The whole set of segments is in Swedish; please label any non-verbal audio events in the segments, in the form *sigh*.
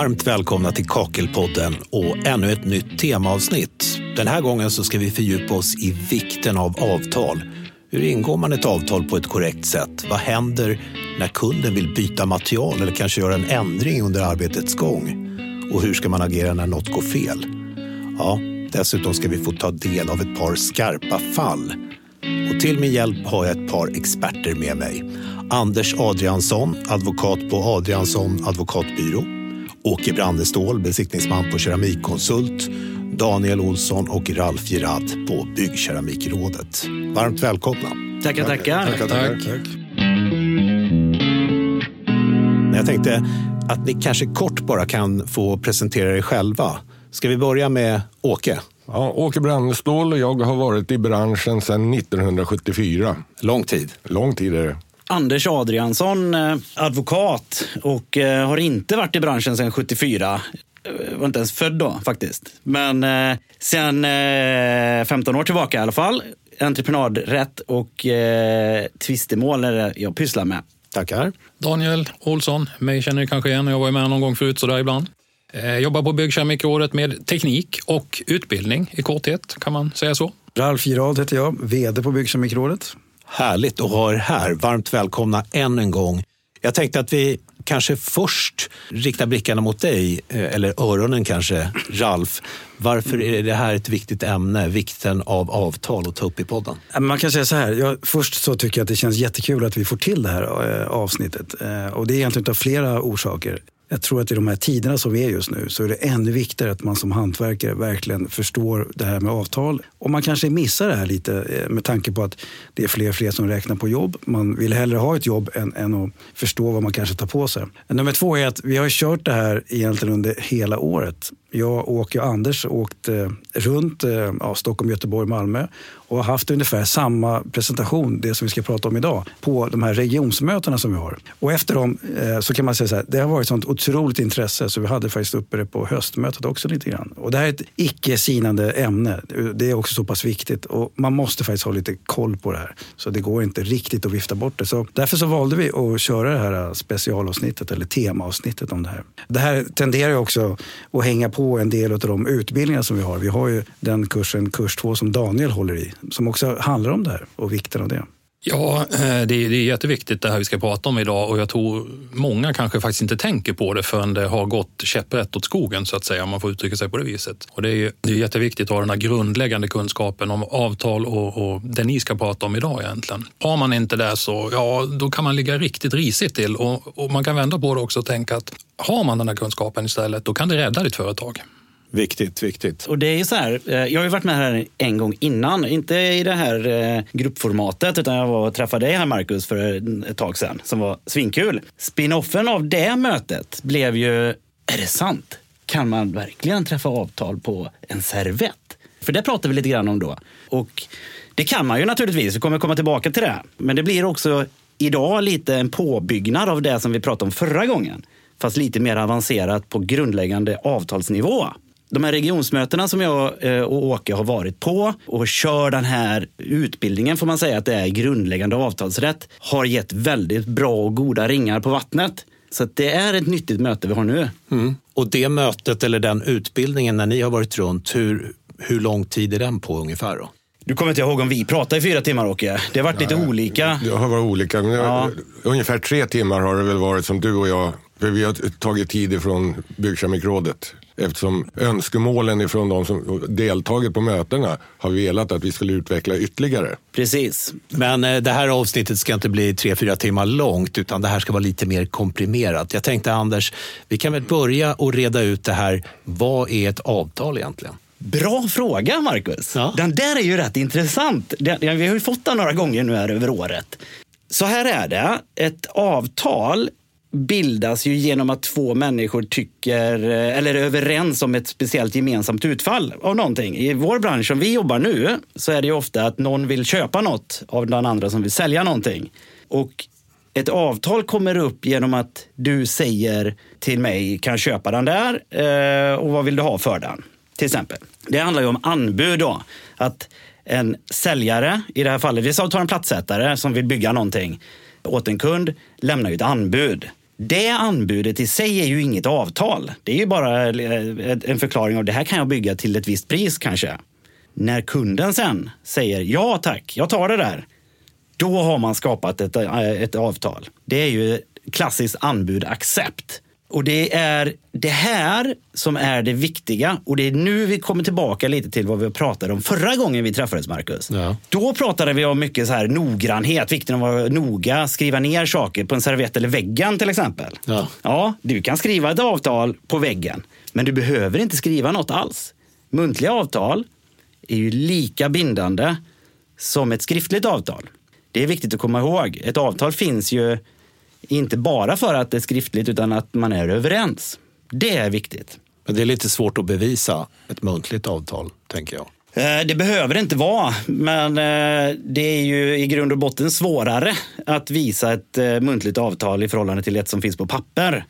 Varmt välkomna till Kakelpodden och ännu ett nytt temaavsnitt. Den här gången så ska vi fördjupa oss i vikten av avtal. Hur ingår man ett avtal på ett korrekt sätt? Vad händer när kunden vill byta material eller kanske göra en ändring under arbetets gång? Och hur ska man agera när något går fel? Ja, dessutom ska vi få ta del av ett par skarpa fall. Och till min hjälp har jag ett par experter med mig. Anders Adriansson, advokat på Adriansson advokatbyrå. Åke Brandestål, besiktningsman på Keramikkonsult. Daniel Olsson och Ralf Girard på Byggkeramikrådet. Varmt välkomna. Tackar, tackar. Tackar, tack. tack. Jag tänkte att ni kanske kort bara kan få presentera er själva. Ska vi börja med Åke? Ja, Åke Brandestål och jag har varit i branschen sedan 1974. Lång tid. Lång tid är det. Anders Adriansson, eh, advokat och eh, har inte varit i branschen sedan 74. Jag var inte ens född då faktiskt. Men eh, sen 15 år tillbaka i alla fall. Entreprenadrätt och eh, tvistemål är det jag pysslar med. Tackar. Daniel Olsson, mig känner ni kanske igen. Jag var med någon gång förut sådär ibland. Jag jobbar på Byggkeramikrådet med teknik och utbildning i korthet, kan man säga så. Ralf Girard heter jag, vd på Byggkeramikrådet. Härligt att ha er här. Varmt välkomna än en gång. Jag tänkte att vi kanske först riktar blickarna mot dig, eh, eller öronen kanske, Ralf. Varför är det här ett viktigt ämne, vikten av avtal att ta upp i podden? Äh, man kan säga så här, jag, först så tycker jag att det känns jättekul att vi får till det här eh, avsnittet. Eh, och det är egentligen av flera orsaker. Jag tror att i de här tiderna som vi är just nu så är det ännu viktigare att man som hantverkare verkligen förstår det här med avtal. Och man kanske missar det här lite eh, med tanke på att det är fler och fler som räknar på jobb. Man vill hellre ha ett jobb än, än att förstå vad man kanske tar på sig. Nummer två är att vi har kört det här egentligen under hela året. Jag, och och Anders åkte eh, runt eh, ja, Stockholm, Göteborg, Malmö och har haft ungefär samma presentation, det som vi ska prata om idag, på de här regionsmötena som vi har. Och efter dem eh, så kan man säga så här, det har varit sånt otroligt intresse så vi hade faktiskt uppe det på höstmötet också lite grann. Och det här är ett icke sinande ämne. Det är också så pass viktigt och man måste faktiskt ha lite koll på det här. Så det går inte riktigt att vifta bort det. Så därför så valde vi att köra det här specialavsnittet eller temaavsnittet om det här. Det här tenderar ju också att hänga på en del av de utbildningar som vi har. Vi har ju den kursen, kurs 2, som Daniel håller i som också handlar om det här och vikten av det. Ja, eh, det är, det är jätteviktigt det här vi ska prata om idag och jag tror många kanske faktiskt inte tänker på det förrän det har gått käpprätt åt skogen så att säga, om man får uttrycka sig på det viset. Och det är, det är jätteviktigt att ha den här grundläggande kunskapen om avtal och, och det ni ska prata om idag egentligen. Har man inte det så, ja, då kan man ligga riktigt risigt till och, och man kan vända på det också och tänka att har man den här kunskapen istället, då kan det rädda ditt företag. Viktigt, viktigt. Och det är ju så här, eh, jag har ju varit med här en gång innan, inte i det här eh, gruppformatet, utan jag var och träffade dig här Marcus för eh, ett tag sedan, som var svinkul. Spinoffen av det mötet blev ju, är det sant? Kan man verkligen träffa avtal på en servett? För det pratade vi lite grann om då. Och det kan man ju naturligtvis, vi kommer komma tillbaka till det. Men det blir också idag lite en påbyggnad av det som vi pratade om förra gången. Fast lite mer avancerat på grundläggande avtalsnivå de här regionsmötena som jag eh, och Åke har varit på och kör den här utbildningen, får man säga att det är grundläggande avtalsrätt, har gett väldigt bra och goda ringar på vattnet. Så det är ett nyttigt möte vi har nu. Mm. Och det mötet eller den utbildningen när ni har varit runt, hur, hur lång tid är den på ungefär? Då? Du kommer inte ihåg om vi pratade i fyra timmar, Åke? Det har varit lite olika. Det har varit olika. Men ja. Ungefär tre timmar har det väl varit som du och jag. För vi har tagit tid ifrån Byggkemikrådet eftersom önskemålen ifrån de som deltagit på mötena har velat att vi skulle utveckla ytterligare. Precis. Men eh, det här avsnittet ska inte bli tre, fyra timmar långt utan det här ska vara lite mer komprimerat. Jag tänkte Anders, vi kan väl börja och reda ut det här. Vad är ett avtal egentligen? Bra fråga, Marcus. Ja. Den där är ju rätt intressant. vi har ju fått den några gånger nu här över året. Så här är det. Ett avtal bildas ju genom att två människor tycker eh, eller är överens om ett speciellt gemensamt utfall av någonting. I vår bransch som vi jobbar nu så är det ju ofta att någon vill köpa något av den andra som vill sälja någonting. Och ett avtal kommer upp genom att du säger till mig, kan köpa den där eh, och vad vill du ha för den? Till exempel. Det handlar ju om anbud då. Att en säljare, i det här fallet, vi tar en plattsättare som vill bygga någonting åt en kund, lämnar ju ett anbud. Det anbudet i sig är ju inget avtal. Det är ju bara eh, en förklaring av det här kan jag bygga till ett visst pris kanske. När kunden sen säger ja tack, jag tar det där. Då har man skapat ett, eh, ett avtal. Det är ju klassiskt anbud accept. Och det är det här som är det viktiga. Och det är nu vi kommer tillbaka lite till vad vi pratade om förra gången vi träffades, Marcus. Ja. Då pratade vi om mycket så här noggrannhet, vikten av att vara noga, skriva ner saker på en servett eller väggen till exempel. Ja. ja, du kan skriva ett avtal på väggen, men du behöver inte skriva något alls. Muntliga avtal är ju lika bindande som ett skriftligt avtal. Det är viktigt att komma ihåg. Ett avtal finns ju inte bara för att det är skriftligt utan att man är överens. Det är viktigt. Men det är lite svårt att bevisa ett muntligt avtal, tänker jag. Eh, det behöver det inte vara, men eh, det är ju i grund och botten svårare att visa ett eh, muntligt avtal i förhållande till ett som finns på papper.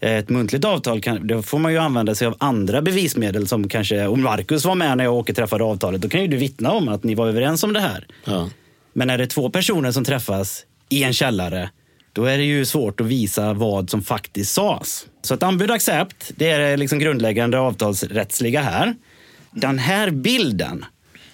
Ett muntligt avtal kan, då får man ju använda sig av andra bevismedel som kanske, om Marcus var med när jag åker träffade avtalet, då kan ju du vittna om att ni var överens om det här. Ja. Men är det två personer som träffas i en källare då är det ju svårt att visa vad som faktiskt sades. Så ett anbud accept, det är det liksom grundläggande avtalsrättsliga här. Den här bilden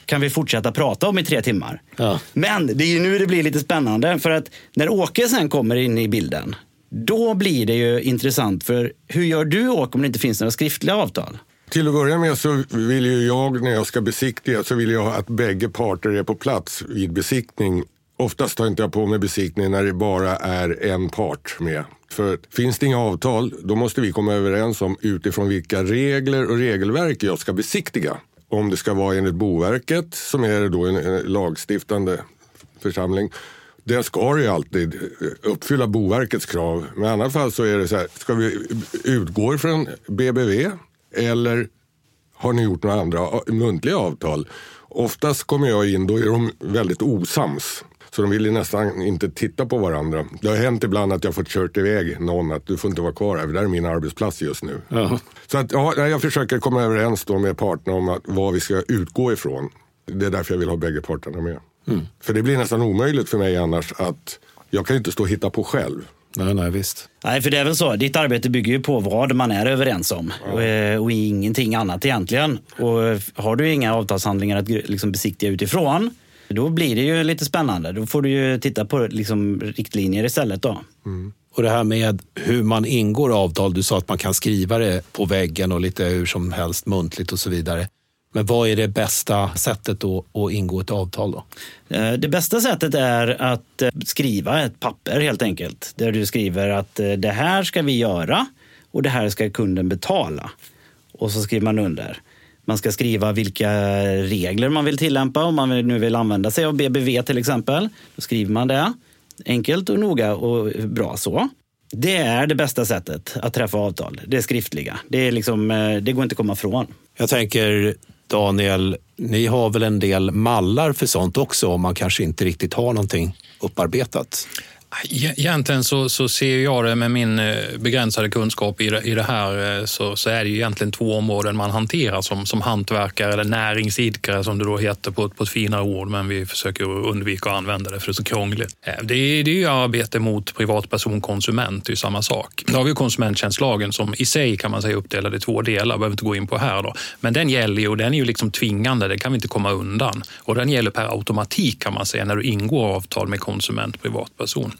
kan vi fortsätta prata om i tre timmar. Ja. Men det är ju nu det blir lite spännande. För att när Åke sen kommer in i bilden, då blir det ju intressant. För hur gör du Åke om det inte finns några skriftliga avtal? Till att börja med så vill ju jag när jag ska besiktiga så vill jag att bägge parter är på plats vid besiktning Oftast tar inte jag på mig besiktning när det bara är en part med. För finns det inga avtal, då måste vi komma överens om utifrån vilka regler och regelverk jag ska besiktiga. Om det ska vara enligt Boverket, som är då en eh, lagstiftande församling, det ska ju alltid eh, uppfylla Boverkets krav. Men i annat fall så är det så här, ska vi utgå ifrån BBV eller har ni gjort några andra eh, muntliga avtal? Oftast kommer jag in, då är de väldigt osams. Så de vill ju nästan inte titta på varandra. Det har hänt ibland att jag fått kört iväg någon att du får inte vara kvar här, för det här är min arbetsplats just nu. Ja. Så att, ja, jag försöker komma överens då med parterna om att, vad vi ska utgå ifrån. Det är därför jag vill ha bägge parterna med. Mm. För det blir nästan omöjligt för mig annars att jag kan inte stå och hitta på själv. Nej, nej, visst. Nej, för det är väl så. Ditt arbete bygger ju på vad man är överens om ja. och, eh, och ingenting annat egentligen. Och har du inga avtalshandlingar att liksom besiktiga utifrån, då blir det ju lite spännande. Då får du ju titta på liksom, riktlinjer istället. Då. Mm. Och det här med hur man ingår avtal. Du sa att man kan skriva det på väggen och lite hur som helst muntligt och så vidare. Men vad är det bästa sättet då att ingå ett avtal? Då? Eh, det bästa sättet är att eh, skriva ett papper helt enkelt. Där du skriver att eh, det här ska vi göra och det här ska kunden betala. Och så skriver man under. Man ska skriva vilka regler man vill tillämpa om man nu vill använda sig av BBV till exempel. Då skriver man det enkelt och noga och bra så. Det är det bästa sättet att träffa avtal. Det skriftliga. Det, är liksom, eh, det går inte att komma ifrån. Jag tänker Daniel, ni har väl en del mallar för sånt också om man kanske inte riktigt har någonting upparbetat? Egentligen så, så ser jag det med min eh, begränsade kunskap i det, i det här eh, så, så, är det ju egentligen två områden man hanterar som, som hantverkare eller näringsidkare som det då heter på, på ett finare ord men vi försöker undvika att använda det för det är så krångligt. Eh, det är, det är ju arbete mot privatperson konsument, det är samma sak. Då har vi konsumenttjänstlagen som i sig kan man säga uppdelad i två delar, behöver inte gå in på här då. Men den gäller ju och den är ju liksom tvingande, det kan vi inte komma undan. Och den gäller per automatik kan man säga när du ingår avtal med konsument privatperson.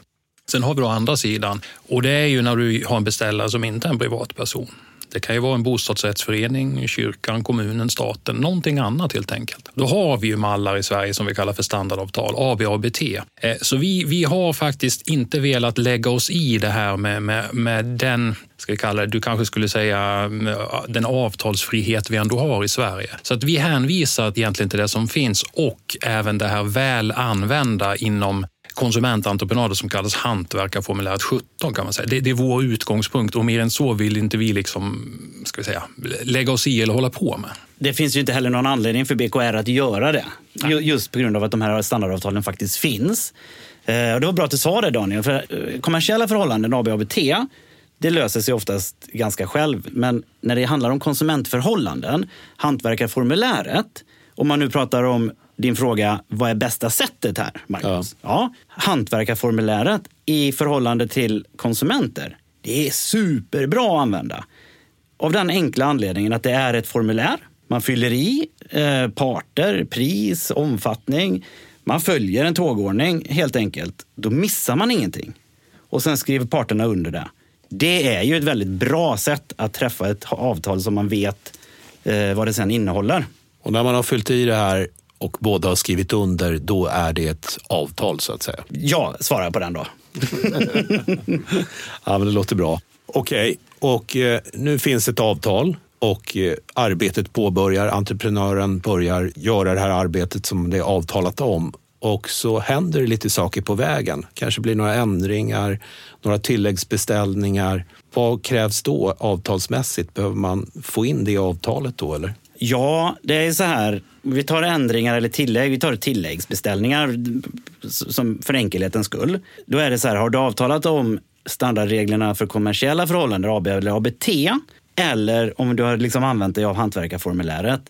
Sen har vi då andra sidan och det är ju när du har en beställare som inte är en privatperson. Det kan ju vara en bostadsrättsförening, kyrkan, kommunen, staten, någonting annat helt enkelt. Då har vi ju mallar i Sverige som vi kallar för standardavtal, AB och eh, ABT. Så vi, vi har faktiskt inte velat lägga oss i det här med, med, med den ska vi kalla det, du kanske skulle säga den avtalsfrihet vi ändå har i Sverige. Så att vi hänvisar egentligen till det som finns och även det här väl använda inom konsumententreprenader som kallas hantverkarformuläret 17 kan man säga. Det, det, är vår utgångspunkt och mer än så vill inte vi liksom, ska vi säga, lägga oss i eller hålla på med. Det finns ju inte heller någon anledning för BKR att göra det. Nej. Just på grund av att de här standardavtalen faktiskt finns. Eh, det var bra att du sa det Daniel, för eh, kommersiella förhållanden, AB ABT, det löser sig oftast ganska själv. Men när det handlar om konsumentförhållanden, hantverkarformuläret, om man nu pratar om din fråga, vad är bästa sättet här, Marcus? Ja. ja. Hantverkarformuläret i förhållande till konsumenter Det är superbra att använda. Av den enkla anledningen att det är ett formulär. Man fyller i eh, parter, pris, omfattning. Man följer en tågordning helt enkelt. Då missar man ingenting. Och sen skriver parterna under det. Det är ju ett väldigt bra sätt att träffa ett avtal som man vet eh, vad det sen innehåller. Och när man har fyllt i det här och båda har skrivit under, då är det ett avtal så att säga? Ja, svarar jag på den då. *laughs* ja, men det låter bra. Okej, okay. och eh, nu finns ett avtal och eh, arbetet påbörjar. Entreprenören börjar göra det här arbetet som det är avtalat om och så händer det lite saker på vägen. Kanske blir några ändringar, några tilläggsbeställningar. Vad krävs då avtalsmässigt? Behöver man få in det i avtalet då eller? Ja, det är så här. Vi tar ändringar eller tillägg. Vi tar tilläggsbeställningar som för enkelhetens skull. Då är det så här, har du avtalat om standardreglerna för kommersiella förhållanden, AB eller ABT, eller om du har liksom använt dig av hantverkarformuläret,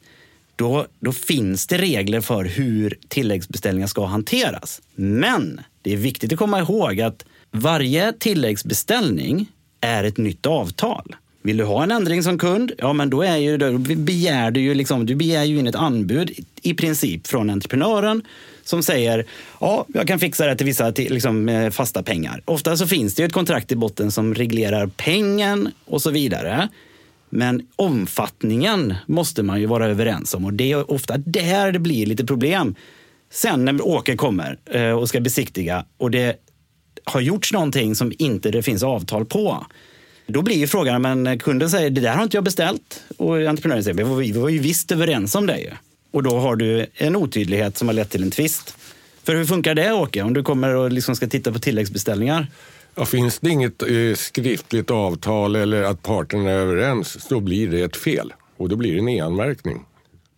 då, då finns det regler för hur tilläggsbeställningar ska hanteras. Men det är viktigt att komma ihåg att varje tilläggsbeställning är ett nytt avtal. Vill du ha en ändring som kund, ja men då, är ju, då begär du, ju liksom, du begär ju in ett anbud i princip från entreprenören som säger ja, jag kan fixa det till vissa liksom, eh, fasta pengar. Ofta så finns det ju ett kontrakt i botten som reglerar pengen och så vidare. Men omfattningen måste man ju vara överens om och det är ofta där det blir lite problem. Sen när Åke kommer eh, och ska besiktiga och det har gjorts någonting som inte det finns avtal på. Då blir ju frågan, men kunden säger det där har inte jag beställt. Och entreprenören säger vi var ju visst överens om det. Och då har du en otydlighet som har lett till en tvist. För hur funkar det Åke, om du kommer och liksom ska titta på tilläggsbeställningar? Ja, finns det inget eh, skriftligt avtal eller att parterna är överens, då blir det ett fel. Och då blir det en e-anmärkning,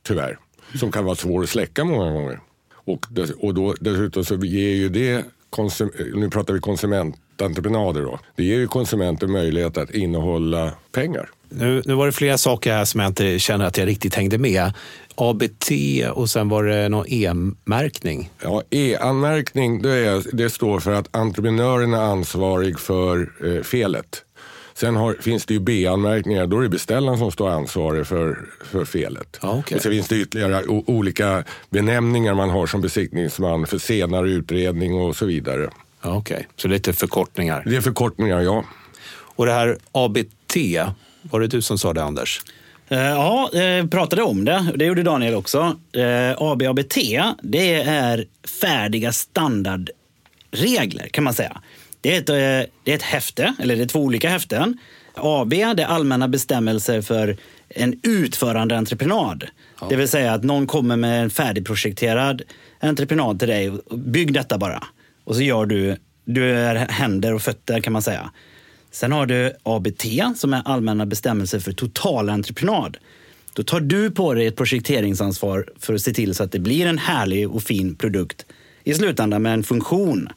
tyvärr. Som kan vara svår att släcka många gånger. Och, och då, dessutom så ger ju det, konsum, nu pratar vi konsumententreprenader då. Det ger ju konsumenten möjlighet att innehålla pengar. Nu, nu var det flera saker här som jag inte känner att jag riktigt hängde med. ABT och sen var det någon E-märkning. Ja, E-anmärkning det, det står för att entreprenören är ansvarig för eh, felet. Sen har, finns det ju B-anmärkningar, då är det beställaren som står ansvarig för, för felet. Ah, okay. Och så finns det ytterligare o, olika benämningar man har som besiktningsman för senare utredning och så vidare. Ah, Okej, okay. så lite förkortningar? Det är förkortningar, ja. Och det här ABT, var det du som sa det Anders? Eh, ja, jag eh, pratade om det. Det gjorde Daniel också. Eh, ABABT, det är färdiga standardregler kan man säga. Det är, ett, det är ett häfte, eller det är två olika häften. AB, det är allmänna bestämmelser för en utförande entreprenad. Ja. Det vill säga att någon kommer med en färdigprojekterad entreprenad till dig. Bygg detta bara. Och så gör du, du är händer och fötter kan man säga. Sen har du ABT som är allmänna bestämmelser för totalentreprenad. Då tar du på dig ett projekteringsansvar för att se till så att det blir en härlig och fin produkt i slutändan med en funktion.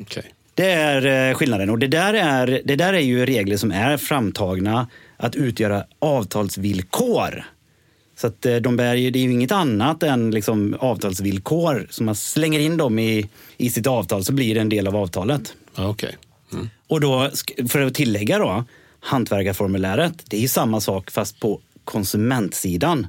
Okay. Det är eh, skillnaden. Och det där är, det där är ju regler som är framtagna att utgöra avtalsvillkor. Så att eh, de bär, det är ju inget annat än liksom avtalsvillkor. Så man slänger in dem i, i sitt avtal så blir det en del av avtalet. Okay. Mm. Och då, för att tillägga då, hantverkarformuläret, det är ju samma sak fast på konsumentsidan.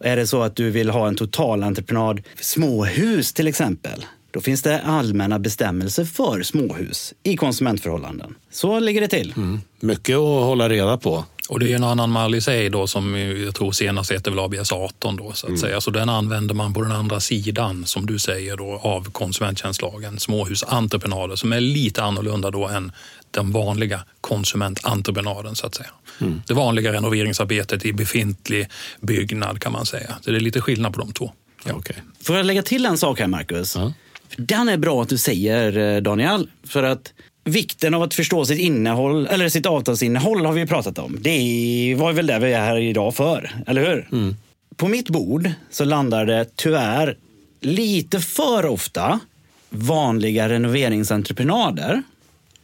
Är det så att du vill ha en totalentreprenad, småhus till exempel, då finns det allmänna bestämmelser för småhus i konsumentförhållanden. Så ligger det till. Mm. Mycket att hålla reda på. Och det är en annan mall i sig då som jag tror senast heter väl ABS 18 då så att mm. säga. Så den använder man på den andra sidan som du säger då av konsumenttjänstlagen, småhusentreprenader som är lite annorlunda då än den vanliga konsumententreprenaden så att säga. Mm. Det vanliga renoveringsarbetet i befintlig byggnad kan man säga. Så det är lite skillnad på de två. Ja. Okay. Får jag lägga till en sak här Marcus? Ja. Den är bra att du säger eh, Daniel, för att vikten av att förstå sitt innehåll, eller sitt avtalsinnehåll har vi pratat om. Det var väl det vi är här idag för, eller hur? Mm. På mitt bord så landar det tyvärr lite för ofta vanliga renoveringsentreprenader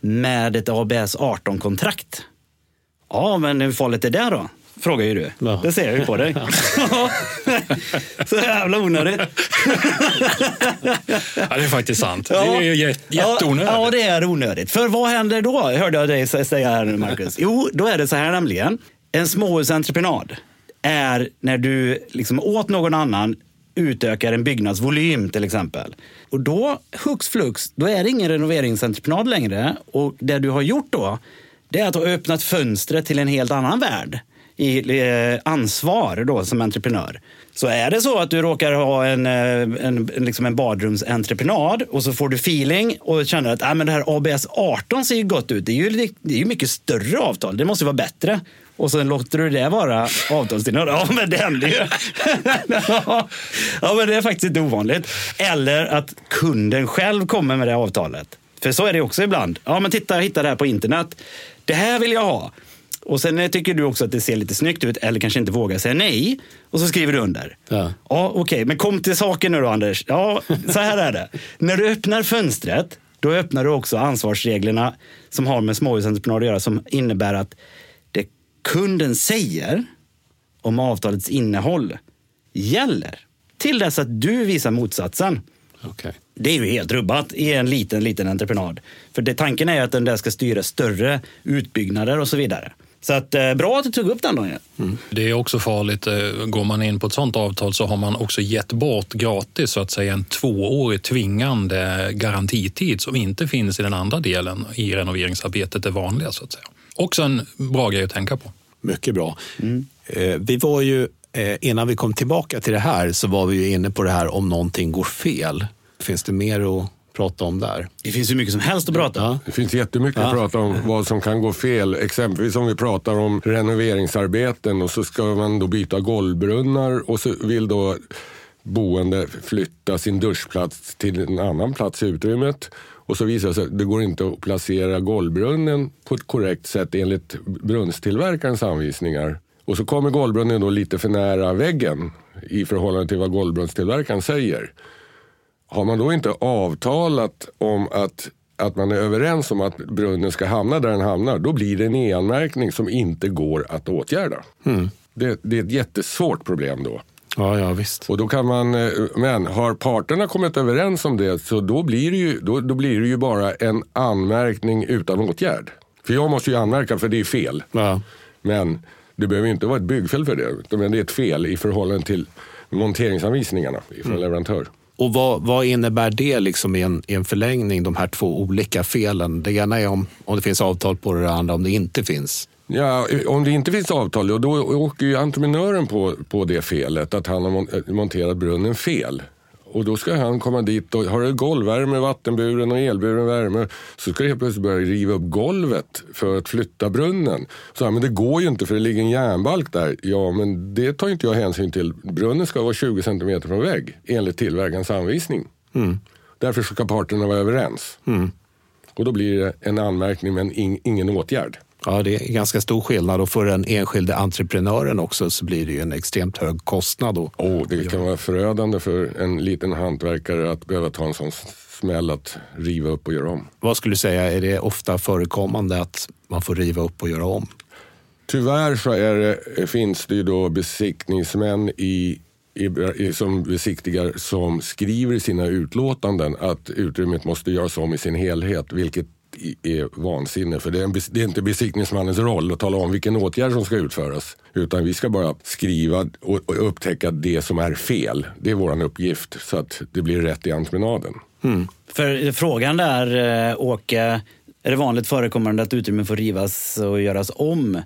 med ett ABS 18-kontrakt. Ja, men hur farligt är det då? Frågar ju du. Ja. Det ser jag ju på dig. *laughs* *laughs* Så jävla onödigt. Ja, det är faktiskt sant. Det är ju jät- jätteonödigt. Ja, ja, det är onödigt. För vad händer då? Hörde jag dig säga här nu, Marcus. Jo, då är det så här nämligen. En småhusentreprenad är när du liksom åt någon annan utökar en byggnadsvolym till exempel. Och då, hux flux, då är det ingen renoveringsentreprenad längre. Och det du har gjort då, det är att du har öppnat fönstret till en helt annan värld i eh, ansvar då som entreprenör. Så är det så att du råkar ha en, en, en, liksom en badrumsentreprenad och så får du feeling och känner att ah, men det här ABS 18 ser ju gott ut. Det är ju, det är ju mycket större avtal. Det måste vara bättre. Och sen låter du det vara avtalstillhörigt. Ja, men det händer ju. *laughs* ja, men det är faktiskt inte ovanligt. Eller att kunden själv kommer med det avtalet. För så är det också ibland. Ja, men titta, jag hittade det här på internet. Det här vill jag ha. Och sen tycker du också att det ser lite snyggt ut eller kanske inte vågar säga nej. Och så skriver du under. Ja. Ja, okej, men kom till saken nu då Anders. Ja, så här är det. När du öppnar fönstret, då öppnar du också ansvarsreglerna som har med småhusentreprenad att göra som innebär att det kunden säger om avtalets innehåll gäller till dess att du visar motsatsen. Okej. Det är ju helt rubbat i en liten, liten entreprenad. För det, tanken är ju att den där ska styra större utbyggnader och så vidare. Så att, eh, bra att du tog upp den Daniel. Det är också farligt. eh, Går man in på ett sånt avtal så har man också gett bort gratis så att säga en tvåårig tvingande garantitid som inte finns i den andra delen i renoveringsarbetet, det vanliga så att säga. Också en bra grej att tänka på. Mycket bra. Eh, vi var ju, innan vi kom tillbaka till det här så var vi ju inne på det här om någonting går fel. Finns det mer att prata om där? Det finns ju mycket som helst att prata om. Ja. Det finns jättemycket att prata om vad som kan gå fel. Exempelvis om vi pratar om renoveringsarbeten och så ska man då byta golvbrunnar och så vill då boende flytta sin duschplats till en annan plats i utrymmet. Och så visar det sig att det går inte att placera golvbrunnen på ett korrekt sätt enligt brunnstillverkarens anvisningar. Och så kommer golvbrunnen då lite för nära väggen i förhållande till vad golvbrunnstillverkaren säger. Har man då inte avtalat om att, att man är överens om att brunnen ska hamna där den hamnar, då blir det en e-anmärkning som inte går att åtgärda. Det, det är ett jättesvårt problem då. Ja, ja visst. Och då kan man, eh, men har parterna kommit överens om det så då blir det ju, då, då blir det ju bara en anmärkning utan åtgärd. För jag måste ju anmärka för det är fel. Ja. Men det behöver inte vara ett byggfel för det. utan det är ett fel i förhållande till monteringsanvisningarna från leverantör. Och vad, vad innebär det liksom i, en, i en förlängning, de här två olika felen? Det ena är om, om det finns avtal på det, det andra om det inte finns. Ja, om det inte finns avtal, då åker ju entreprenören på, på det felet att han har monterat brunnen fel. Och då ska han komma dit och har du golvvärme, vattenburen och elburen värme så ska du helt plötsligt börja riva upp golvet för att flytta brunnen. Så han, men det går ju inte för det ligger en järnbalk där. Ja, men det tar inte jag hänsyn till. Brunnen ska vara 20 centimeter från vägg enligt tillverkarens anvisning. Därför ska parterna vara överens. Och då blir det en anmärkning men ing, ingen åtgärd. Ja, det är ganska stor skillnad och för den enskilde entreprenören också så blir det ju en extremt hög kostnad. Och, Oh, det kan vara förödande för en liten hantverkare att behöva ta en sån smäll att riva upp och göra om. vad skulle du säga, är det ofta förekommande att man får riva upp och göra om? Tyvärr så är det, finns det ju då besiktningsmän i, i, som besiktigar som skriver i sina utlåtanden att utrymmet måste göras om i sin helhet, vilket är vansinne. För det är, en, det är inte besiktningsmannens roll att tala om vilken åtgärd som ska utföras. Utan vi ska bara skriva och, och upptäcka det som är fel. Det är vår uppgift så att det blir rätt i entreprenaden. Mm. För frågan där, eh, Åke, är det vanligt förekommande att utrymmen får rivas och göras om?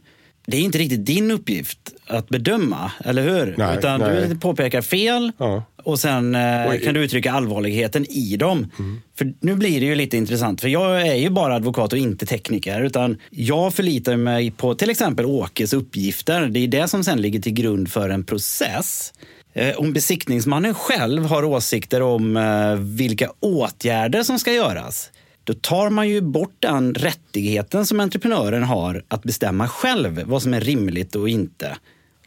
Det är inte riktigt din uppgift att bedöma, eller hur? Nej, Utan nej. du påpekar fel Ja. och sen eh, Och i- kan du uttrycka allvarligheten i dem. För nu blir det ju lite intressant, för jag är ju bara advokat och inte tekniker. Utan jag förlitar mig på till exempel Åkes uppgifter. Det är det som sen ligger till grund för en process. Eh, Om besiktningsmannen själv har åsikter om eh, vilka åtgärder som ska göras, då tar man ju bort den rättigheten som entreprenören har att bestämma själv vad som är rimligt och inte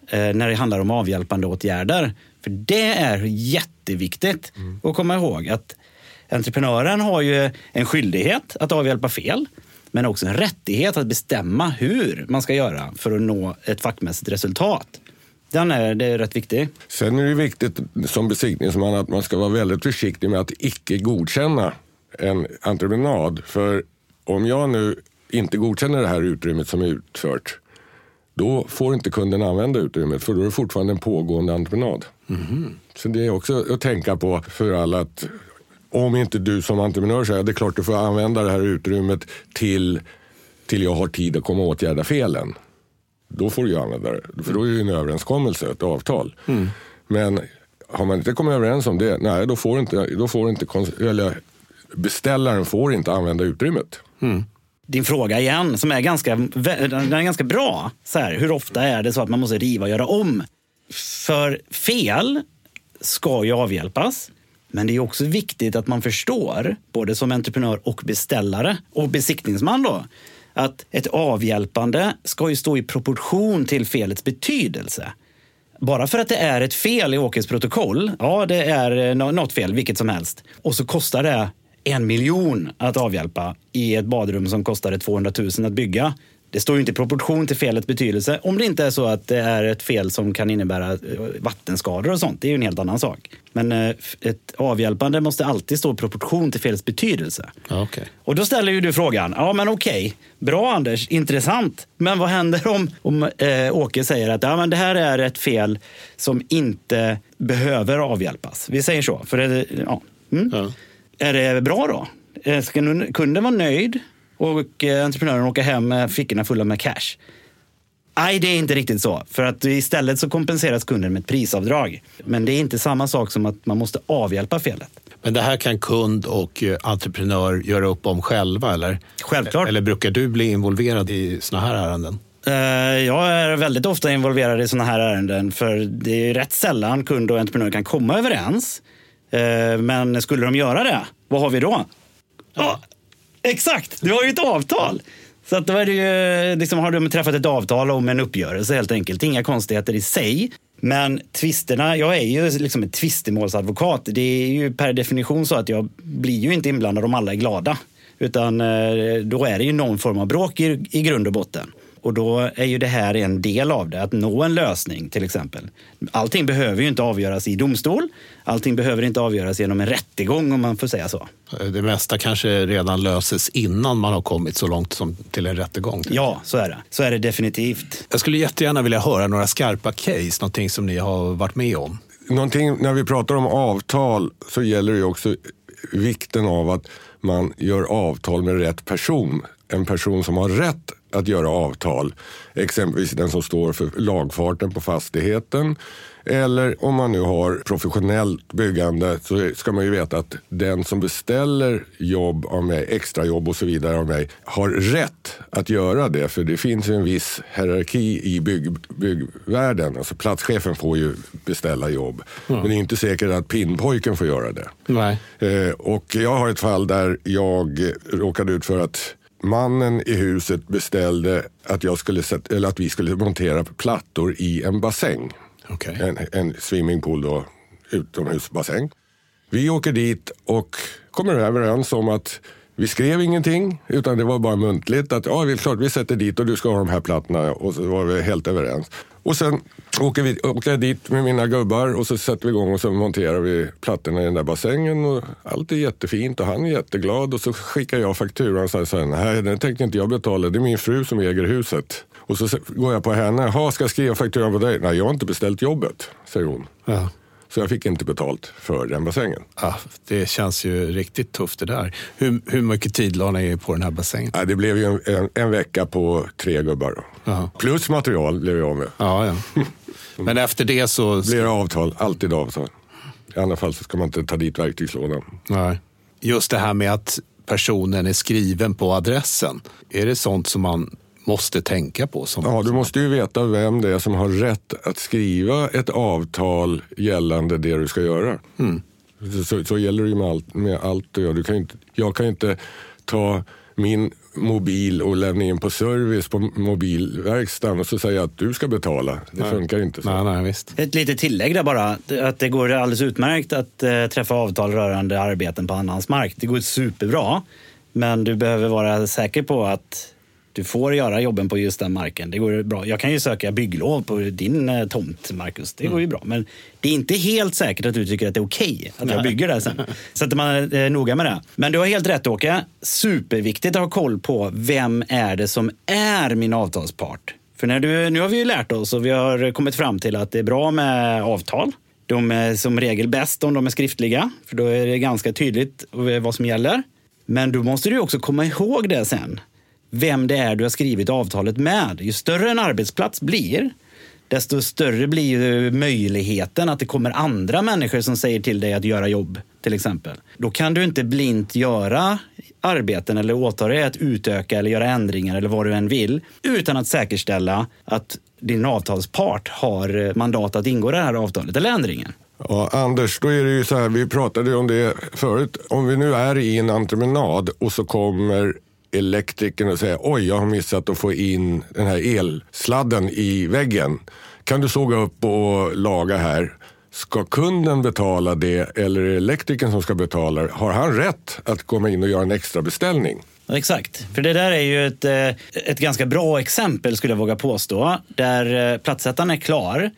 Eh, när det handlar om avhjälpande åtgärder. För det är jätteviktigt att komma ihåg att entreprenören har ju en skyldighet att avhjälpa fel. men också en rättighet att bestämma hur man ska göra för att nå ett fackmässigt resultat. Den är, det är rätt viktig. Sen är det viktigt som besiktningsman att man ska vara väldigt försiktig med att icke godkänna en entreprenad. För om jag nu inte godkänner det här utrymmet som är utfört, då får inte kunden använda utrymmet för då är det fortfarande en pågående entreprenad. Mm. Så det är också att tänka på för alla att om inte du som entreprenör säger att det är klart du får använda det här utrymmet till, till jag har tid att komma och åtgärda felen. Då får du ju använda det. För då är det en överenskommelse, ett avtal. Mm. Men har man inte kommit överens om det, nej då får inte, då får inte eller beställaren får inte använda utrymmet. Mm. Din fråga igen, som är ganska, den är ganska bra. Så här, hur ofta är det så att man måste riva och göra om? För fel ska ju avhjälpas. Men det är också viktigt att man förstår, både som entreprenör och beställare och besiktningsman då, att ett avhjälpande ska ju stå i proportion till felets betydelse. Bara för att det är ett fel i Åkes protokoll, ja det är eh, något fel, vilket som helst, och så kostar det en miljon att avhjälpa i ett badrum som kostade 200 000 att bygga. Det står ju inte i proportion till felets betydelse om det inte är så att det är ett fel som kan innebära eh, vattenskador och sånt. Det är ju en helt annan sak. Men eh, ett avhjälpande måste alltid stå i proportion till felets betydelse. Okay. Och då ställer ju du frågan, ja men okej, bra Anders, intressant. Men vad händer om, om eh, Åke säger att ja, men det här är ett fel som inte behöver avhjälpas? Vi säger så. För det, ja. Mm. ja. Är det bra då? Eh, ska kunden vara nöjd och eh, entreprenören åka hem med fickorna fulla med cash? Nej, det är inte riktigt så. För att istället så kompenseras kunden med ett prisavdrag. Men det är inte samma sak som att man måste avhjälpa felet. Men det här kan kund och eh, entreprenör göra upp om själva, eller? Självklart. Eller brukar du bli involverad i såna här ärenden? Jag är väldigt ofta involverad i såna här ärenden för det är rätt sällan kund och entreprenör kan komma överens. Eh, men skulle de göra det, vad har vi då? Ja, exakt, du har ju ett avtal. Så att då är det ju, liksom, har de träffat ett avtal om en uppgörelse helt enkelt. Inga konstigheter i sig. Men tvisterna, jag är ju liksom en tvistemålsadvokat. Det är ju per definition så att jag blir ju inte inblandad om alla är glada. Utan eh, då är det ju någon form av bråk i, i grund och botten. Och då är ju det här en del av det, att nå en lösning till exempel. Allting behöver ju inte avgöras i domstol. Allting behöver inte avgöras genom en rättegång om man får säga så. Det mesta kanske redan löses innan man har kommit så långt som till en rättegång. Ja, så är det. Så är det definitivt. Jag skulle jättegärna vilja höra några skarpa case, någonting som ni har varit med om. Någonting, när vi pratar om avtal så gäller det ju också vikten av att man gör avtal med rätt person. En person som har rätt att göra avtal. Exempelvis den som står för lagfarten på fastigheten. Eller om man nu har professionellt byggande så ska man ju veta att den som beställer jobb av mig, extrajobb och så vidare av mig, har rätt att göra det. För det finns en viss hierarki i bygg, byggvärlden. Alltså platschefen får ju beställa jobb. Mm. Men det är inte säkert att pinnpojken får göra det. Nej. Eh, och jag har ett fall där jag råkade ut för att mannen i huset beställde att, jag skulle sätta, eller att vi skulle montera plattor i en bassäng. Okay. En, en swimmingpool, då, utomhusbassäng. Vi åker dit och kommer överens om att vi skrev ingenting, utan det var bara muntligt. Att ja, är klart, vi sätter dit och du ska ha de här plattorna. Och så var vi helt överens. Och sen åker, vi, åker jag dit med mina gubbar och så sätter vi igång och så monterar vi plattorna i den där bassängen. Och allt är jättefint och han är jätteglad. Och så skickar jag fakturan och säger nej den tänkte inte jag betala, det är min fru som äger huset. Och så går jag på henne, jaha ska jag skriva fakturan på dig? Nej, jag har inte beställt jobbet, säger hon. Ja. Så jag fick inte betalt för den bassängen. Ja, det känns ju riktigt tufft det där. Hur, hur mycket tid la ni på den här bassängen? Ja, det blev ju en, en, en vecka på tre gubbar. Plus material blev jag med. Ja, ja. *laughs* Men efter det så... Blir det avtal, alltid avtal. I andra fall så ska man inte ta dit verktygslådan. Nej. Just det här med att personen är skriven på adressen. Är det sånt som man måste tänka på? Som, ja, du måste ju veta vem det är som har rätt att skriva ett avtal gällande det du ska göra. Mm. Så, så, gäller det ju med allt, med allt du gör. Du kan inte, jag kan inte ta min mobil och lämna in på service på mobilverkstaden och så säga att du ska betala. Det nej. funkar inte så. Nej, nej, visst. Ett litet tillägg där bara. Att det går alldeles utmärkt att äh, träffa avtal rörande arbeten på annans mark. Det går superbra. Men du behöver vara säker på att du får göra jobben på just den marken. Det går bra. Jag kan ju söka bygglov på din eh, tomt, Marcus. Det går ju bra. Men det är inte helt säkert att du tycker att det är okej okay att jag bygger där sen. Så att man är eh, noga med det. Men du har helt rätt Åke. Superviktigt att ha koll på vem är det som är min avtalspart. För när du, nu har vi ju lärt oss och vi har kommit fram till att det är bra med avtal. De är som regel bäst om de är skriftliga, för då är det ganska tydligt vad som gäller. Men då måste du också komma ihåg det sen vem det är du har skrivit avtalet med. Ju större en arbetsplats blir, desto större blir möjligheten att det kommer andra människor som säger till dig att göra jobb, till exempel. Då kan du inte blint göra arbeten eller åta dig att utöka eller göra ändringar eller vad du än vill utan att säkerställa att din avtalspart har eh, mandat att ingå det här avtalet eller ändringen. Ja, Anders, då är det ju så här, vi pratade om det förut. Om vi nu är i en entreprenad och så kommer elektrikern och säga oj, jag har missat att få in den här elsladden i väggen. Kan du såga upp och laga här? Ska kunden betala det eller är det elektrikern som ska betala? Har han rätt att komma in och göra en extra beställning? Exakt, för det där är ju ett, eh, ett ganska bra exempel skulle jag våga påstå. Där eh, plattsättaren är klar.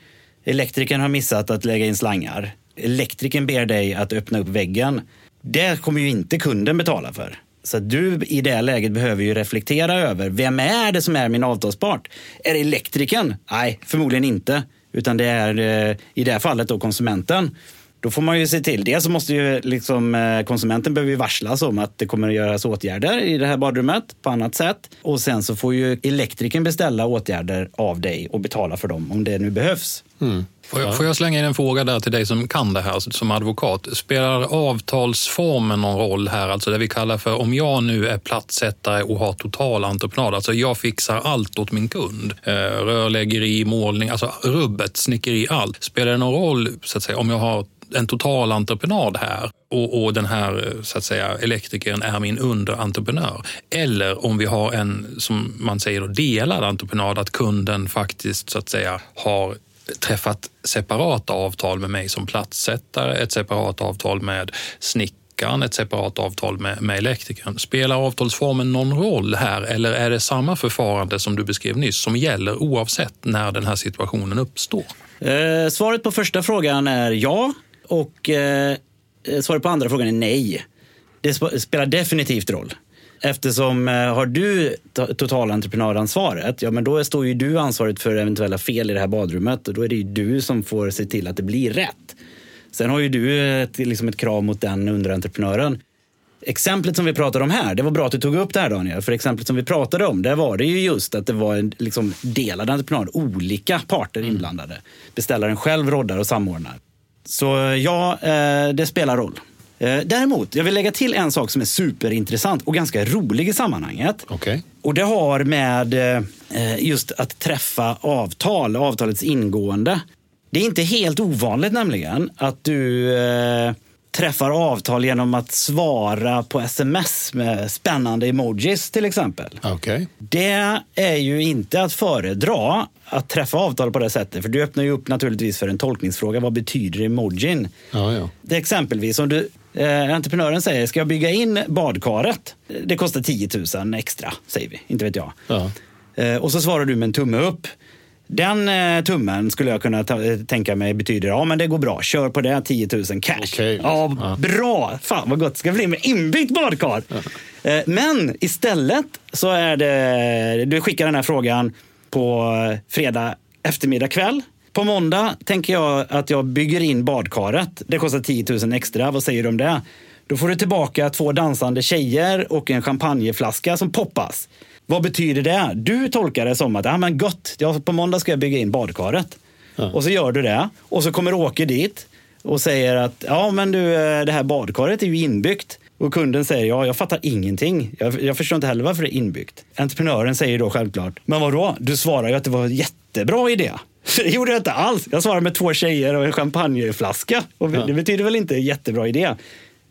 Elektrikern har missat att lägga in slangar. Elektrikern ber dig att öppna upp väggen. Det kommer ju inte kunden betala för. Så du i det läget behöver ju reflektera över vem är det som är min avtalspart? Är det elektrikern? Nej, förmodligen inte. Utan det är eh, i det här fallet då konsumenten. Då får man ju se till, dels så måste ju liksom, eh, konsumenten behöver ju varslas om att det kommer att göras åtgärder i det här badrummet på annat sätt. Och sen så får ju elektrikern beställa åtgärder av dig och betala för dem om det nu behövs. Mm. Får jag, får jag, slänga in en fråga där till dig som kan det här alltså, som advokat? Spelar avtalsformen någon roll här? Alltså det vi kallar för om jag nu är plattsättare och har total entreprenad, alltså jag fixar allt åt min kund. Eh, rörläggeri, målning, alltså rubbet, snickeri, allt. Spelar det någon roll så att säga, om jag har en total entreprenad här och, och, den här så att säga, elektrikern är min underentreprenör. Eller om vi har en, som man säger, delad entreprenad, att kunden faktiskt så att säga har träffat separata avtal med mig som platssättare, ett separat avtal med snickaren, ett separat avtal med, med elektrikern. Spelar avtalsformen någon roll här eller är det samma förfarande som du beskrev nyss som gäller oavsett när den här situationen uppstår? Eh, svaret på första frågan är ja och eh, eh, svaret på andra frågan är nej. Det spelar definitivt roll. Eftersom eh, har du totalentreprenadansvaret, ja men då står ju du ansvaret för eventuella fel i det här badrummet och då är det ju du som får se till att det blir rätt. Sen har ju du ett, liksom ett krav mot den underentreprenören. Exemplet som vi pratade om här, det var bra att du tog upp det här Daniel, för exemplet som vi pratade om, där var det ju just att det var en liksom delad entreprenad, olika parter inblandade. Beställaren själv roddar och samordnar. Så ja, eh, det spelar roll. Eh, däremot, jag vill lägga till en sak som är superintressant och ganska rolig i sammanhanget. Okay. Och det har med eh, just att träffa avtal, avtalets ingående. Det är inte helt ovanligt nämligen att du eh, träffar avtal genom att svara på sms med spännande emojis till exempel. Okay. Det är ju inte att föredra att träffa avtal på det sättet. För du öppnar ju upp naturligtvis för en tolkningsfråga. Vad betyder emojin? Ja, ja. Det är exempelvis om du Eh, entreprenören säger, ska jag bygga in badkaret? Det kostar 10 000 extra, säger vi. Inte vet jag. Ja. Eh, och så svarar du med en tumme upp. Den eh, tummen skulle jag kunna ta, eh, tänka mig betyder, ja men det går bra, kör på det, 10 000 cash. Okay. Ja, ja, Bra! Fan vad gott det ska bli med inbyggt badkar. Ja. Eh, men istället så är det, du skickar den här frågan på fredag eftermiddag kväll. På måndag tänker jag att jag bygger in badkaret. Det kostar 10 000 extra. Vad säger du om det? Då får du tillbaka två dansande tjejer och en champagneflaska som poppas. Vad betyder det? Du tolkar det som att ah, men gott, ja, på måndag ska jag bygga in badkaret. Ja. Och så gör du det. Och så kommer Åke dit och säger att ja, men du, eh, det här badkaret är ju inbyggt. Och kunden säger ja, jag fattar ingenting. Jag, jag förstår inte heller varför det är inbyggt. Entreprenören säger då självklart, men vadå? Du svarar ju att det var en jättebra idé. *laughs* Det gjorde jag inte alls. Jag svarade med två tjejer och en champagneflaska. Och ja. Det betyder väl inte jättebra idé.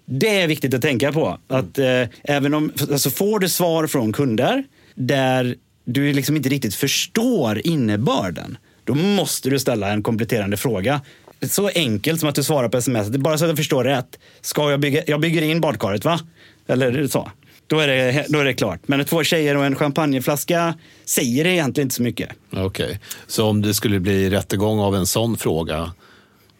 Det är viktigt att tänka på. Att eh, även om, alltså får du svar från kunder där du liksom inte riktigt förstår innebörden, då måste du ställa en kompletterande fråga. Så enkelt som att du svarar på sms, bara så att jag förstår rätt. Ska jag bygga, jag bygger in badkaret va? Eller så. då är, det, då är det klart. Men två tjejer och en champagneflaska säger egentligen inte så mycket. Okej, okay. så om det skulle bli rättegång av en sån fråga,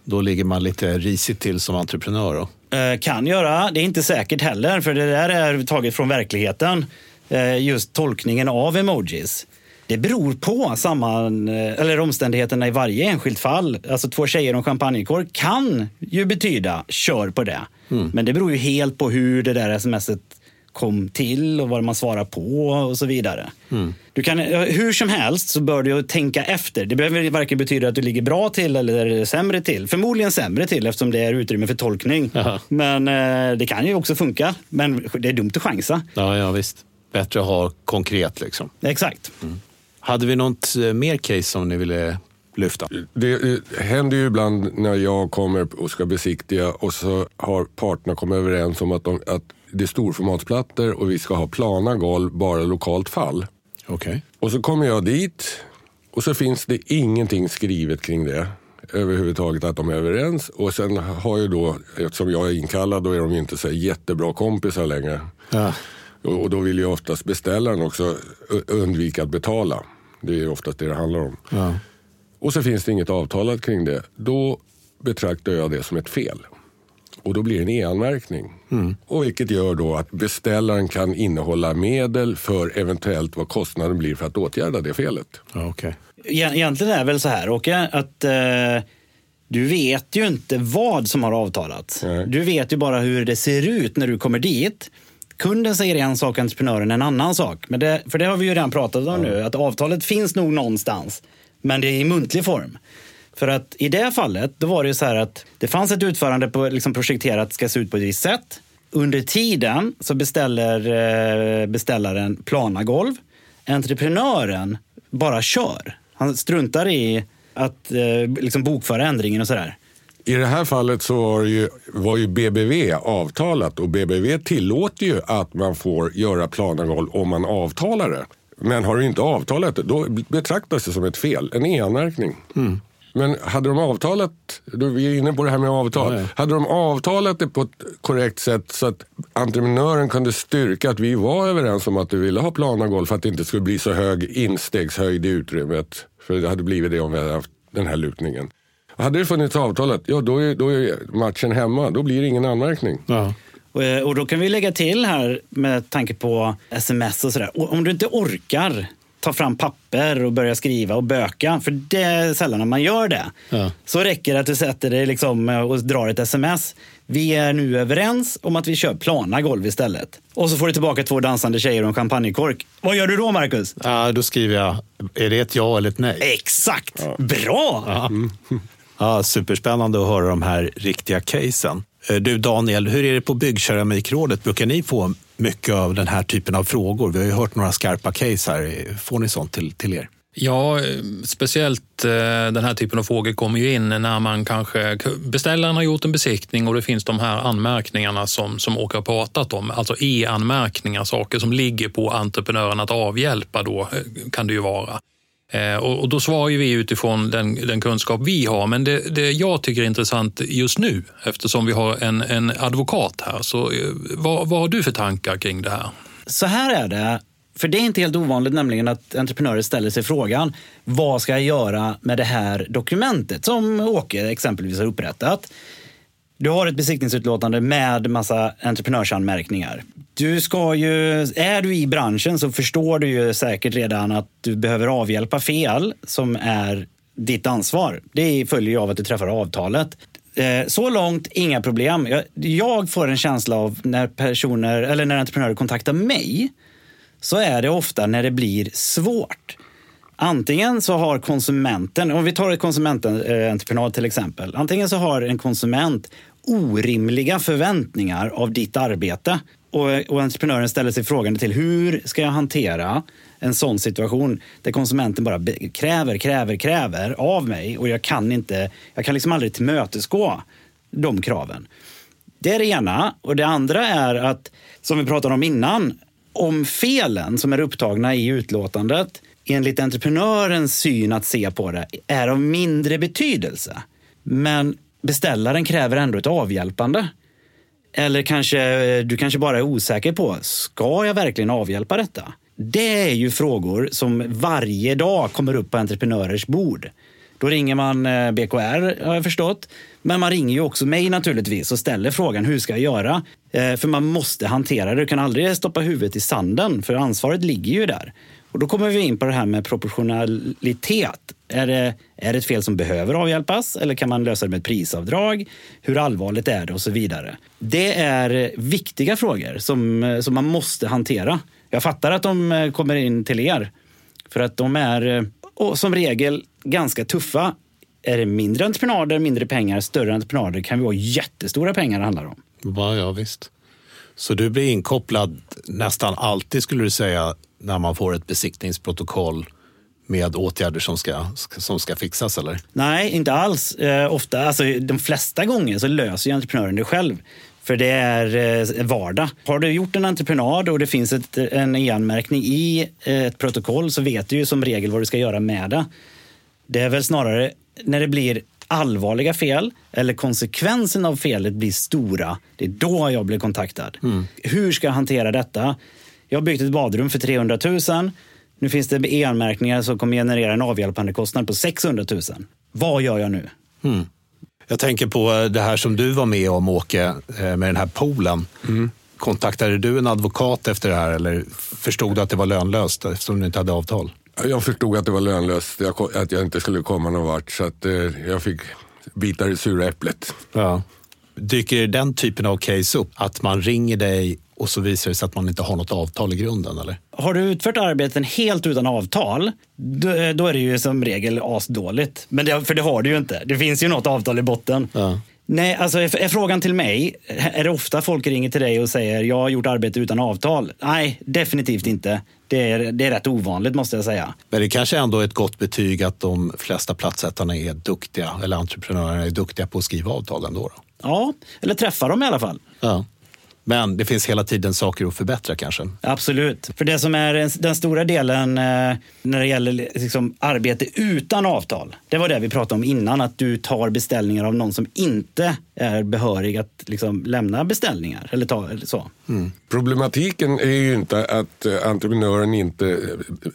då ligger man lite risigt till som entreprenör? Då? Eh, kan göra. Det är inte säkert heller, för det där är taget från verkligheten. Eh, just tolkningen av emojis. Det beror på samman, eh, eller omständigheterna i varje enskilt fall. Alltså två tjejer och champagnekork kan ju betyda kör på det. Mm. Men det beror ju helt på hur det där smset kom till och vad man svarar på och så vidare. Mm. Du kan, hur som helst så bör du tänka efter. Det behöver varken betyda att du ligger bra till eller sämre till. Förmodligen sämre till eftersom det är utrymme för tolkning. Aha. Men eh, det kan ju också funka. Men det är dumt att chansa. Ja, ja visst. Bättre att ha konkret liksom. Exakt. Mm. Hade vi något eh, mer case som ni ville lyfta? Det händer ju ibland när jag kommer och ska besiktiga och så har parterna kommit överens om att, de, att det är storformatsplattor och vi ska ha plana golv, bara lokalt fall. Okay. Och så kommer jag dit och så finns det ingenting skrivet kring det överhuvudtaget att de är överens. Och sen har ju då, eftersom jag är inkallad, då är de ju inte så jättebra kompisar längre. Ja. Och, då vill ju oftast beställaren också undvika att betala. Det är oftast det det handlar om. Ja. Och så finns det inget avtalat kring det. Då betraktar jag det som ett fel. Och då blir det en e-anmärkning. Mm. Och vilket gör då att beställaren kan innehålla medel för eventuellt vad kostnaden blir för att åtgärda det felet. okay. Egentligen är det väl så här, Åke, att eh, du vet ju inte vad som har avtalats. Nej. Du vet ju bara hur det ser ut när du kommer dit. Kunden säger en sak, entreprenören en annan sak. Men det, för det har vi ju redan pratat om nu, att avtalet finns nog någonstans. Men det är i muntlig form. För att i det fallet, då var det ju så här att det fanns ett utförande på liksom projekterat ska se ut på ett visst sätt. Under tiden så beställer eh, beställaren planagolv. Entreprenören bara kör. Han struntar i att eh, liksom bokföra ändringen och sådär. I det här fallet så var ju, var ju BBV avtalat och BBV tillåter ju att man får göra planagolv om man avtalar det. Men har du inte avtalat det, då betraktas det som ett fel, en e-anmärkning. Mm. Men hade de avtalat, då vi är inne på det här med avtal, Nej. hade de avtalat det på ett korrekt sätt så att entreprenören kunde styrka att vi var överens om att du ville ha plana golv för att det inte skulle bli så hög instegshöjd i utrymmet. För det hade blivit det om vi hade haft den här lutningen. Hade det funnits avtalat, ja då är, då är matchen hemma. Då blir det ingen anmärkning. Ja. Och, eh, och då kan vi lägga till här med tanke på sms och sådär. Om du inte orkar ta fram papper och börja skriva och böka, för det är sällan man gör det. Ja. Så räcker det att du sätter dig liksom och drar ett sms. Vi är nu överens om att vi kör plana golv istället. Och så får du tillbaka två dansande tjejer och en champagnekork. Vad gör du då, Marcus? Ja, då skriver jag, är det ett ja eller ett nej? Exakt! Ja. Bra! Ja. Mm. Ja, superspännande att höra de här riktiga casen. Eh, du Daniel, hur är det på Byggkeramikrådet? Brukar ni få mycket av den här typen av frågor? Vi har ju hört några skarpa case här. Får ni sånt till, till er? Ja, eh, speciellt eh, den här typen av frågor kommer ju in när man kanske beställaren har gjort en besiktning och det finns de här anmärkningarna som, som Åke har pratat om, alltså e-anmärkningar, saker som ligger på entreprenören att avhjälpa då kan det ju vara. Eh, och, då svarar vi utifrån den, den, kunskap vi har. Men det, det jag tycker är intressant just nu, eftersom vi har en, en advokat här, så eh, vad, vad har du för tankar kring det här? Så här är det. För det är inte helt ovanligt nämligen att entreprenörer ställer sig frågan vad ska jag göra med det här dokumentet som Åke exempelvis har upprättat. Du har ett besiktningsutlåtande med massa entreprenörsanmärkningar. Du ska ju, är du i branschen så förstår du ju säkert redan att du behöver avhjälpa fel som är ditt ansvar. Det följer ju av att du träffar avtalet. Eh, så långt, inga problem. Jag får en känsla av när personer eller när entreprenörer kontaktar mig så är det ofta när det blir svårt. Antingen så har konsumenten, om vi tar ett konsumententreprenad till exempel. Antingen så har en konsument orimliga förväntningar av ditt arbete. Och, och entreprenören ställer sig frågan till hur ska jag hantera en sån situation där konsumenten bara kräver, kräver, kräver av mig och jag kan inte, jag kan liksom aldrig tillmötesgå de kraven. Det är det ena. Och det andra är att, som vi pratade om innan, om felen som är upptagna i utlåtandet enligt entreprenörens syn att se på det är av mindre betydelse. Men beställaren kräver ändå ett avhjälpande. Eller kanske eh, du kanske bara är osäker på, ska jag verkligen avhjälpa detta? Det är ju frågor som varje dag kommer upp på entreprenörers bord. Då ringer man eh, BKR har jag förstått. Men man ringer ju också mig naturligtvis och ställer frågan hur ska jag göra? Eh, för man måste hantera det. Du kan aldrig stoppa huvudet i sanden för ansvaret ligger ju där. Och då kommer vi in på det här med proportionalitet. Är det, är det ett fel som behöver avhjälpas eller kan man lösa det med ett prisavdrag? Hur allvarligt är det och så vidare. Det är viktiga frågor som, som man måste hantera. Jag fattar att de eh, kommer in till er för att de är eh, och som regel ganska tuffa. Är det mindre entreprenader, mindre pengar, större entreprenader kan vi vara jättestora pengar det handlar om. Ja, ja, visst. Så du blir inkopplad nästan alltid skulle du säga när man får ett besiktningsprotokoll med åtgärder som ska, som ska fixas? eller? Nej, inte alls. Eh, ofta, alltså, de flesta gånger så löser ju entreprenören det själv. För det är eh, vardag. Har du gjort en entreprenad och det finns ett, en e-anmärkning i eh, ett protokoll så vet du ju som regel vad du ska göra med det. Det är väl snarare när det blir allvarliga fel eller konsekvensen av felet blir stora. Det är då jag blir kontaktad. Mm. Hur ska jag hantera detta? Jag har byggt ett badrum för 300 000. Nu finns det e-anmärkningar som kommer generera en avhjälpande kostnad på 600 000. Vad gör jag nu? Mm. Jag tänker på det här som du var med om, Åke, eh, med den här poolen. Mm. Kontaktade du en advokat efter det här eller förstod du att det var lönlöst eftersom du inte hade avtal? Jag förstod att det var lönlöst, att jag inte skulle komma någon vart. Så att, eh, jag fick bita det sura äpplet. Ja. Dyker den typen av case upp? Att man ringer dig och så visar det sig att man inte har något avtal i grunden? Eller? Har du utfört arbeten helt utan avtal, då, då är det ju som regel asdåligt. Men det, för det har du ju inte. Det finns ju något avtal i botten. Ja. Nej, alltså är, är, frågan till mig, är det ofta folk ringer till dig och säger jag har gjort arbete utan avtal? Nej, definitivt inte. Det är, det är rätt ovanligt måste jag säga. Men det kanske ändå är ett gott betyg att de flesta platssättarna är duktiga, eller entreprenörerna är duktiga på att skriva avtal ändå? Då. Ja, eller träffa dem i alla fall. Ja. Men det finns hela tiden saker att förbättra kanske? Absolut. För det som är den stora delen eh, när det gäller liksom arbete utan avtal, det var det vi pratade om innan, att du tar beställningar av någon som inte är behörig att liksom lämna beställningar. Eller ta, eller så. Mm. Problematiken är ju inte att eh, entreprenören inte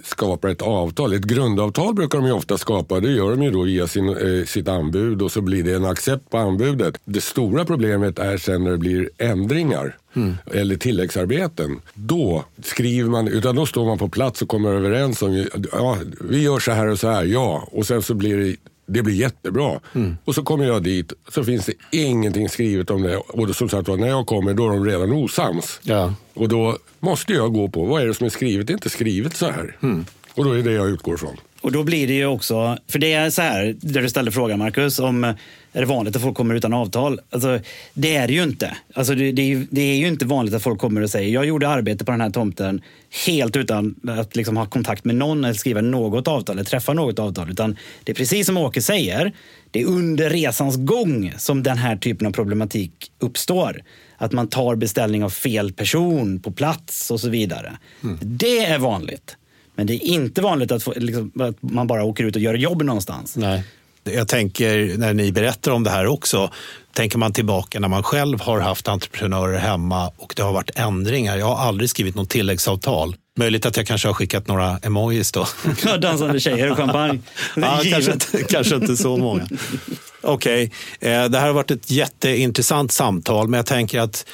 skapar ett avtal. Ett grundavtal brukar de ju ofta skapa. Det gör de ju då via sin, eh, sitt anbud och så blir det en accept på anbudet. Det stora problemet är sen när det blir ändringar. Mm. eller tilläggsarbeten. Då skriver man, utan då står man på plats och kommer överens om, ja, vi gör så här och så här, ja. Och sen så blir det det blir jättebra. Mm. Och så kommer jag dit så finns det ingenting skrivet om det. Och som sagt när jag kommer då är de redan osams. Ja. Och då måste jag gå på vad är det som är skrivet. Det är inte skrivet så här. Mm. Och då är det jag utgår från. Och då blir det ju också, för det är så här, där du ställde frågan Marcus, om är det vanligt att folk kommer utan avtal? Alltså, det är det ju inte. Alltså, det, det, är ju, det är ju inte vanligt att folk kommer och säger, jag gjorde arbete på den här tomten helt utan att liksom ha kontakt med någon eller skriva något avtal eller träffa något avtal. Utan det är precis som Åke säger, det är under resans gång som den här typen av problematik uppstår. Att man tar beställning av fel person på plats och så vidare. Mm. Det är vanligt. Men det är inte vanligt att, få, liksom, att man bara åker ut och gör jobb någonstans. Nej. Jag tänker när ni berättar om det här också, tänker man tillbaka när man själv har haft entreprenörer hemma och det har varit ändringar. Jag har aldrig skrivit något tilläggsavtal. Möjligt att jag kanske har skickat några emojis då. *laughs* dansande tjejer och champagne. *laughs* ja, kanske, inte, kanske inte så många. *laughs* Okej, okay. Eh, det här har varit ett jätteintressant samtal, men jag tänker att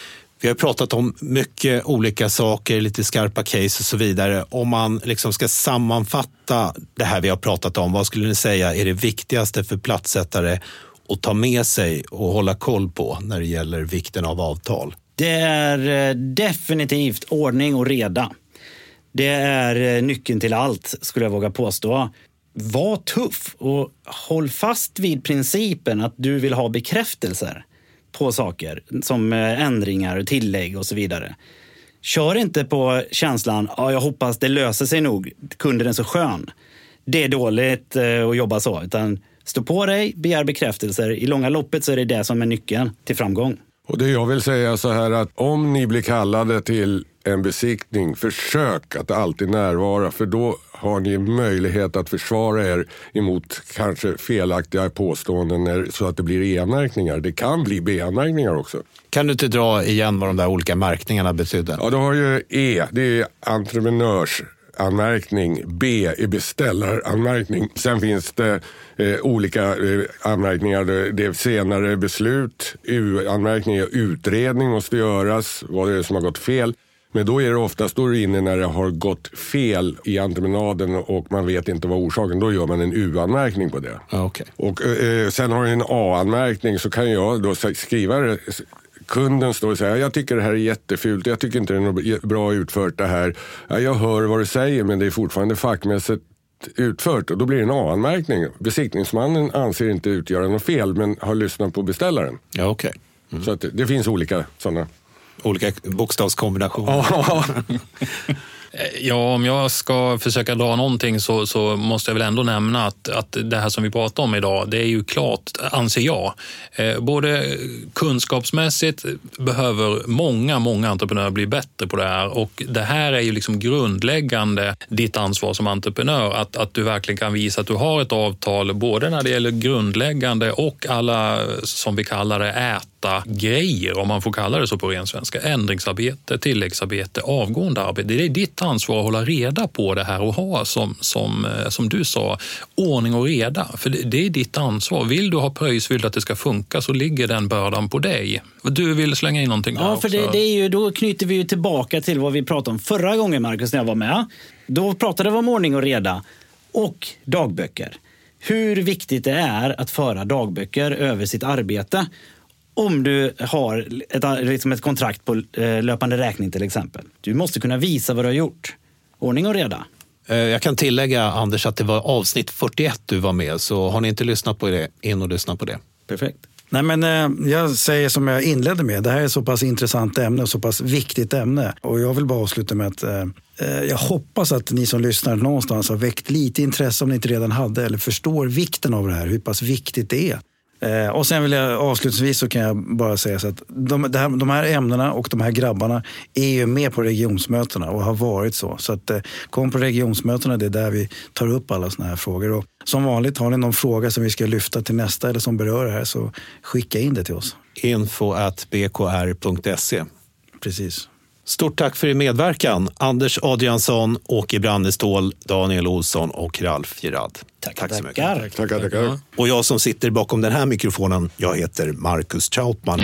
vi har pratat om mycket olika saker, lite skarpa case och så vidare. Om man liksom ska sammanfatta det här vi har pratat om, vad skulle ni säga är det viktigaste för plattsättare att ta med sig och hålla koll på när det gäller vikten av avtal? Det är eh, definitivt ordning och reda. Det är eh, nyckeln till allt, skulle jag våga påstå. Var tuff och håll fast vid principen att du vill ha bekräftelser på saker som eh, ändringar, tillägg och så vidare. Kör inte på känslan, ja, jag hoppas det löser sig nog, kunden är så skön. Det är dåligt eh, att jobba så, utan stå på dig, begär bekräftelser. I långa loppet så är det det som är nyckeln till framgång. Och det jag vill säga så här att om ni blir kallade till en besiktning, försök att alltid närvara för då har ni möjlighet att försvara er emot kanske felaktiga påståenden så att det blir E-märkningar. Det kan bli B-märkningar också. Kan du inte dra igen vad de där olika märkningarna betydde? Ja, du har ju E, det är entreprenörs anmärkning. B är beställaranmärkning. Sen finns det eh, olika eh, anmärkningar. Det är senare beslut. U-anmärkning är utredning måste göras. Vad är det som har gått fel? Men då är det oftast då inne när det har gått fel i entreprenaden och man vet inte vad orsaken Då gör man en U-anmärkning på det. Okay. Och eh, Sen har du en A-anmärkning så kan jag då skriva kunden står och säger jag tycker det här är jättefult, jag tycker inte det är något bra utfört det här. Jag hör vad du säger men det är fortfarande fackmässigt utfört och då blir det en A-anmärkning. Besiktningsmannen anser inte utgöra något fel men har lyssnat på beställaren. Ja, okay. Mm. Så det, det finns olika sådana. Olika bokstavskombinationer. *laughs* Eh, ja, om jag ska försöka dra någonting så, så, måste jag väl ändå nämna att, att det här som vi pratar om idag, det är ju klart, anser jag. Eh, både kunskapsmässigt behöver många, många entreprenörer bli bättre på det här och det här är ju liksom grundläggande ditt ansvar som entreprenör, att, att du verkligen kan visa att du har ett avtal, både när det gäller grundläggande och alla, som vi kallar det, ät grejer, om man får kalla det så på ren svenska. Ändringsarbete, tilläggsarbete, avgående arbete. Det är ditt ansvar att hålla reda på det här och ha, som, som, eh, som du sa, ordning och reda. För det, det är ditt ansvar. Vill du ha pröjs, vill du att det ska funka, så ligger den bördan på dig. Du vill slänga in någonting Ja, för det, det, är ju, då knyter vi ju tillbaka till vad vi pratade om förra gången, Markus, när jag var med. Då pratade vi om ordning och reda och dagböcker. Hur viktigt det är att föra dagböcker över sitt arbete om du har ett, liksom ett kontrakt på eh, löpande räkning till exempel. Du måste kunna visa vad du har gjort. Ordning och reda. Eh, jag kan tillägga, Anders, att det var avsnitt 41 du var med. Så har ni inte lyssnat på det, in och lyssna på det. Perfekt. Nej, men, eh, jag säger som jag inledde med, det här är så pass intressant ämne och så pass viktigt ämne. Och jag vill bara avsluta med att eh, jag hoppas att ni som lyssnar någonstans har väckt lite intresse om ni inte redan hade eller förstår vikten av det här, hur pass viktigt det är. Eh, och sen vill jag avslutningsvis så kan jag bara säga så att de, här, de här ämnena och de här grabbarna är ju med på regionsmötena och har varit så. Så att, eh, kom på regionsmötena, det är där vi tar upp alla sådana här frågor. Och som vanligt, har ni någon fråga som vi ska lyfta till nästa eller som berör det här så skicka in det till oss. Info at bkr.se. Precis. Stort tack för er medverkan, Anders Adriansson, Åke Brannestål, Daniel Olsson och Ralf Gerard. Tack, tack så mycket. Tack, tackar, tackar. Och jag som sitter bakom den här mikrofonen, jag heter Marcus Trautman.